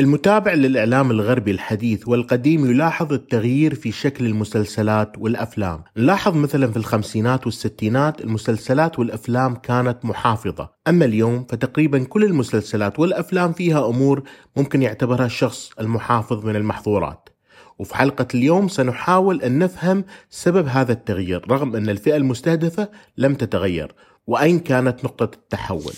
المتابع للإعلام الغربي الحديث والقديم يلاحظ التغيير في شكل المسلسلات والأفلام. نلاحظ مثلا في الخمسينات والستينات المسلسلات والأفلام كانت محافظة. أما اليوم فتقريبا كل المسلسلات والأفلام فيها أمور ممكن يعتبرها الشخص المحافظ من المحظورات. وفي حلقة اليوم سنحاول أن نفهم سبب هذا التغيير رغم أن الفئة المستهدفة لم تتغير. وأين كانت نقطة التحول؟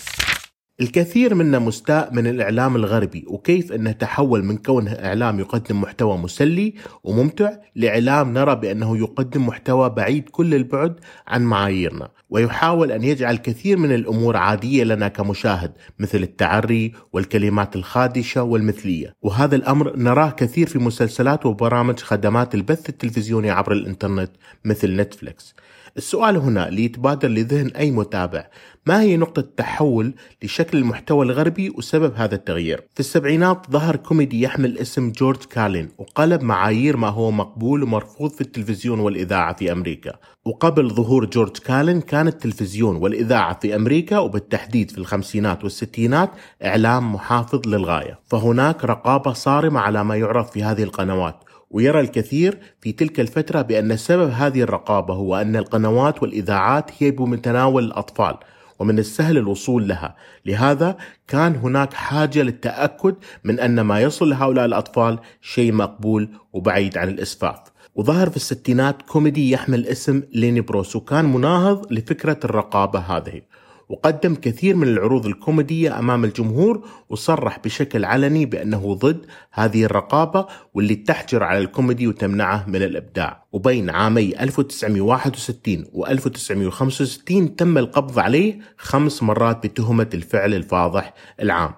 الكثير منا مستاء من الإعلام الغربي وكيف أنه تحول من كونه إعلام يقدم محتوى مسلي وممتع لإعلام نرى بأنه يقدم محتوى بعيد كل البعد عن معاييرنا. ويحاول أن يجعل كثير من الأمور عادية لنا كمشاهد مثل التعري والكلمات الخادشة والمثلية. وهذا الأمر نراه كثير في مسلسلات وبرامج خدمات البث التلفزيوني عبر الإنترنت مثل نتفليكس. السؤال هنا ليتبادر لذهن أي متابع. ما هي نقطة التحول لشكل المحتوى الغربي وسبب هذا التغيير؟ في السبعينات ظهر كوميدي يحمل اسم جورج كارلين وقلب معايير ما هو مقبول ومرفوض في التلفزيون والإذاعة في أمريكا. وقبل ظهور جورج كارلين كان التلفزيون والإذاعة في أمريكا وبالتحديد في الخمسينات والستينات إعلام محافظ للغاية. فهناك رقابة صارمة على ما يعرض في هذه القنوات. ويرى الكثير في تلك الفترة بأن سبب هذه الرقابة هو أن القنوات والإذاعات هي بمتناول الأطفال. ومن السهل الوصول لها. لهذا كان هناك حاجة للتأكد من أن ما يصل لهؤلاء الأطفال شيء مقبول وبعيد عن الإسفاف. وظهر في الستينات كوميدي يحمل اسم ليني بروس وكان مناهض لفكرة الرقابة هذه. وقدم كثير من العروض الكوميدية أمام الجمهور وصرح بشكل علني بأنه ضد هذه الرقابة واللي تحجر على الكوميدي وتمنعه من الإبداع. وبين عامي 1961 و 1965 تم القبض عليه خمس مرات بتهمة الفعل الفاضح العام.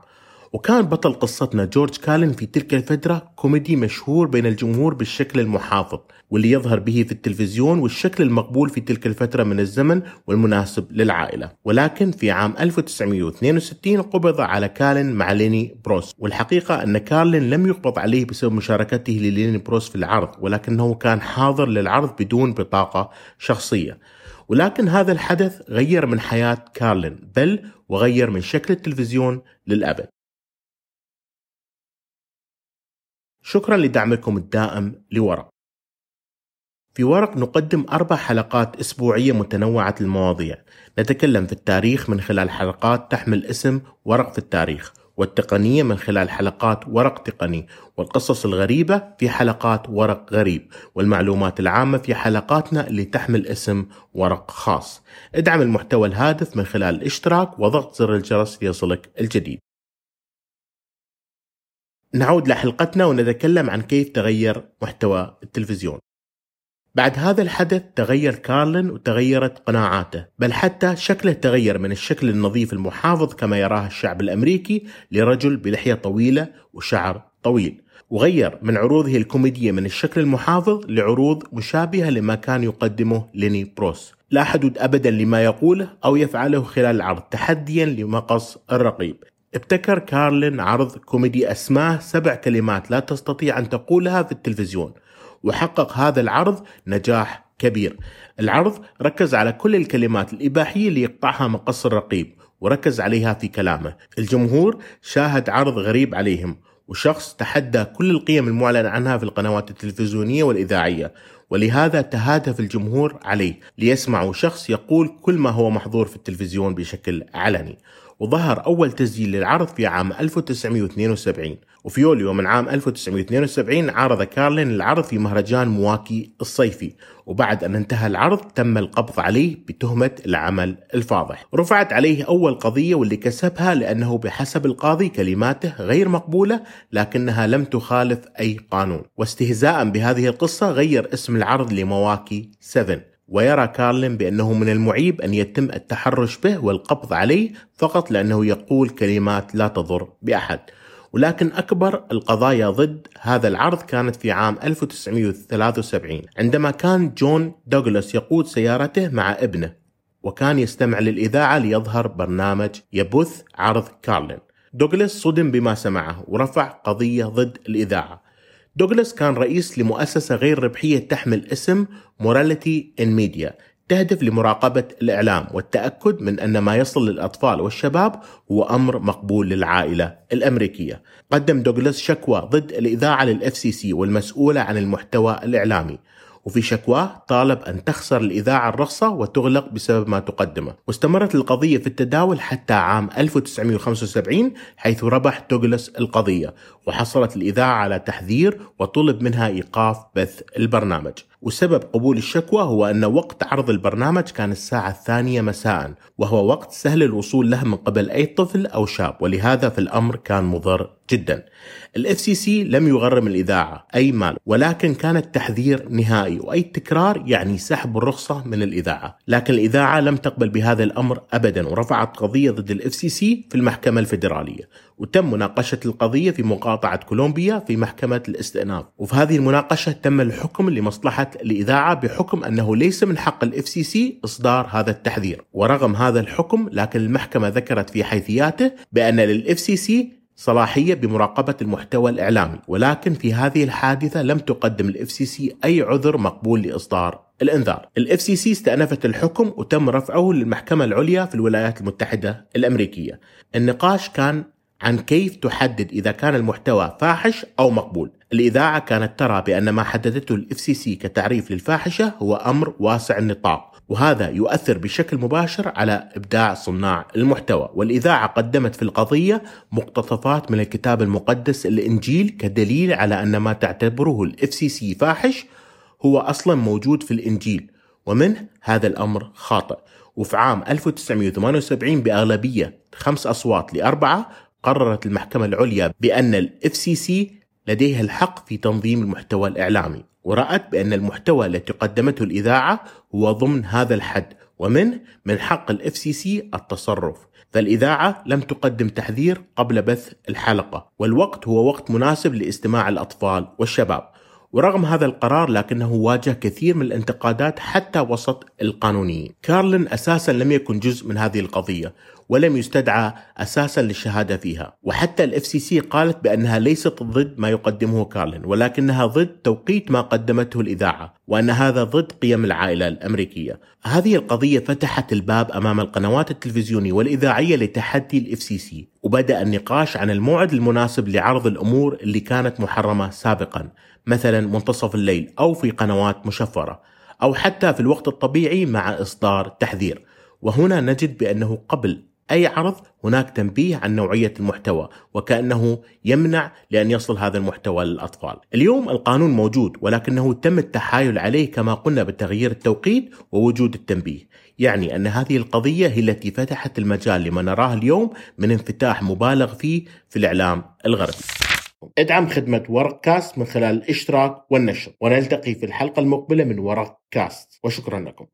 وكان بطل قصتنا جورج كارلين في تلك الفترة كوميدي مشهور بين الجمهور بالشكل المحافظ واللي يظهر به في التلفزيون والشكل المقبول في تلك الفترة من الزمن والمناسب للعائلة. ولكن في عام 1962 قبض على كارلين مع ليني بروس والحقيقة أن كارلين لم يقبض عليه بسبب مشاركته لليني بروس في العرض ولكنه كان حاضر للعرض بدون بطاقة شخصية. ولكن هذا الحدث غير من حياة كارلين بل وغير من شكل التلفزيون للأبد. شكرا لدعمكم الدائم لورق. في ورق نقدم أربع حلقات أسبوعية متنوعة المواضيع. نتكلم في التاريخ من خلال حلقات تحمل اسم ورق في التاريخ والتقنية من خلال حلقات ورق تقني والقصص الغريبة في حلقات ورق غريب والمعلومات العامة في حلقاتنا اللي تحمل اسم ورق خاص. ادعم المحتوى الهادف من خلال الاشتراك وضغط زر الجرس ليصلك الجديد. نعود لحلقتنا ونتكلم عن كيف تغير محتوى التلفزيون. بعد هذا الحدث تغير كارلين وتغيرت قناعاته بل حتى شكله تغير من الشكل النظيف المحافظ كما يراه الشعب الأمريكي لرجل بلحية طويلة وشعر طويل وغير من عروضه الكوميدية من الشكل المحافظ لعروض مشابهة لما كان يقدمه ليني بروس. لا حدود أبدا لما يقوله أو يفعله خلال العرض تحديا لمقص الرقيب. ابتكر كارلين عرض كوميدي أسماه سبع كلمات لا تستطيع أن تقولها في التلفزيون وحقق هذا العرض نجاح كبير. العرض ركز على كل الكلمات الإباحية اللي يقطعها مقص الرقيب وركز عليها في كلامه. الجمهور شاهد عرض غريب عليهم وشخص تحدى كل القيم المعلن عنها في القنوات التلفزيونية والإذاعية ولهذا تهادف الجمهور عليه ليسمعوا شخص يقول كل ما هو محظور في التلفزيون بشكل علني. وظهر أول تسجيل للعرض في عام 1972 وفي يوليو من عام 1972 عارض كارلين العرض في مهرجان مواكي الصيفي. وبعد أن انتهى العرض تم القبض عليه بتهمة العمل الفاضح. رفعت عليه أول قضية واللي كسبها لأنه بحسب القاضي كلماته غير مقبولة لكنها لم تخالف أي قانون. واستهزاء بهذه القصة غير اسم العرض لمواكي 7 ويرى كارلين بأنه من المعيب أن يتم التحرش به والقبض عليه فقط لأنه يقول كلمات لا تضر بأحد. ولكن أكبر القضايا ضد هذا العرض كانت في عام 1973 عندما كان جون دوغلاس يقود سيارته مع ابنه وكان يستمع للإذاعة ليظهر برنامج يبث عرض كارلين. دوغلاس صدم بما سمعه ورفع قضية ضد الإذاعة. دوغلاس كان رئيس لمؤسسة غير ربحية تحمل اسم Morality in Media تهدف لمراقبة الإعلام والتأكد من أن ما يصل للأطفال والشباب هو أمر مقبول للعائلة الأمريكية. قدم دوغلاس شكوى ضد الإذاعة لل FCC والمسؤولة عن المحتوى الإعلامي. وفي شكواه طالب أن تخسر الإذاعة الرخصة وتغلق بسبب ما تقدمه. واستمرت القضية في التداول حتى عام 1975 حيث ربح دوغلاس القضية وحصلت الإذاعة على تحذير وطلب منها إيقاف بث البرنامج. وسبب قبول الشكوى هو أن وقت عرض البرنامج كان الساعة الثانية مساء وهو وقت سهل الوصول له من قبل أي طفل أو شاب ولهذا فالأمر كان مضر جدا. ال FCC لم يغرم الإذاعة أي مال ولكن كان التحذير نهائي وأي تكرار يعني سحب الرخصة من الإذاعة. لكن الإذاعة لم تقبل بهذا الأمر ابدا ورفعت قضية ضد ال FCC في المحكمة الفيدرالية. وتم مناقشة القضية في مقاطعة كولومبيا في محكمة الاستئناف. وفي هذه المناقشة تم الحكم لمصلحة الإذاعة بحكم أنه ليس من حق ال FCC إصدار هذا التحذير. ورغم هذا الحكم لكن المحكمة ذكرت في حيثياته بأن لل FCC صلاحية بمراقبة المحتوى الإعلامي ولكن في هذه الحادثة لم تقدم ال FCC أي عذر مقبول لإصدار الإنذار. ال FCC استأنفت الحكم وتم رفعه للمحكمة العليا في الولايات المتحدة الأمريكية. النقاش كان عن كيف تحدد إذا كان المحتوى فاحش أو مقبول. الإذاعة كانت ترى بأن ما حددته ال FCC كتعريف للفاحشة هو أمر واسع النطاق وهذا يؤثر بشكل مباشر على إبداع صناع المحتوى، والإذاعة قدمت في القضية مقتطفات من الكتاب المقدس الإنجيل كدليل على أن ما تعتبره ال FCC فاحش هو أصلا موجود في الإنجيل، ومنه هذا الأمر خاطئ، وفي عام 1978 بأغلبية خمس أصوات لأربعة قررت المحكمة العليا بأن ال FCC لديها الحق في تنظيم المحتوى الإعلامي ورأت بأن المحتوى التي قدمته الإذاعة هو ضمن هذا الحد ومنه من حق ال FCC التصرف. فالإذاعة لم تقدم تحذير قبل بث الحلقة والوقت هو وقت مناسب لاستماع الأطفال والشباب. ورغم هذا القرار لكنه واجه كثير من الانتقادات حتى وسط القانونيين. كارلين أساسا لم يكن جزء من هذه القضية ولم يستدعى أساسا للشهادة فيها، وحتى ال FCC قالت بأنها ليست ضد ما يقدمه كارلين ولكنها ضد توقيت ما قدمته الإذاعة، وأن هذا ضد قيم العائلة الأمريكية. هذه القضية فتحت الباب أمام القنوات التلفزيونية والإذاعية لتحدي ال FCC، وبدأ النقاش عن الموعد المناسب لعرض الأمور اللي كانت محرمة سابقا، مثلا منتصف الليل أو في قنوات مشفرة، أو حتى في الوقت الطبيعي مع إصدار تحذير. وهنا نجد بأنه قبل أي عرض هناك تنبيه عن نوعية المحتوى وكأنه يمنع لأن يصل هذا المحتوى للأطفال. اليوم القانون موجود ولكنه تم التحايل عليه كما قلنا بتغيير التوقيت ووجود التنبيه. يعني أن هذه القضية هي التي فتحت المجال لما نراه اليوم من انفتاح مبالغ فيه في الإعلام الغربي. ادعم خدمة ورق كاست من خلال الاشتراك والنشر ونلتقي في الحلقة المقبلة من ورق كاست وشكرا لكم.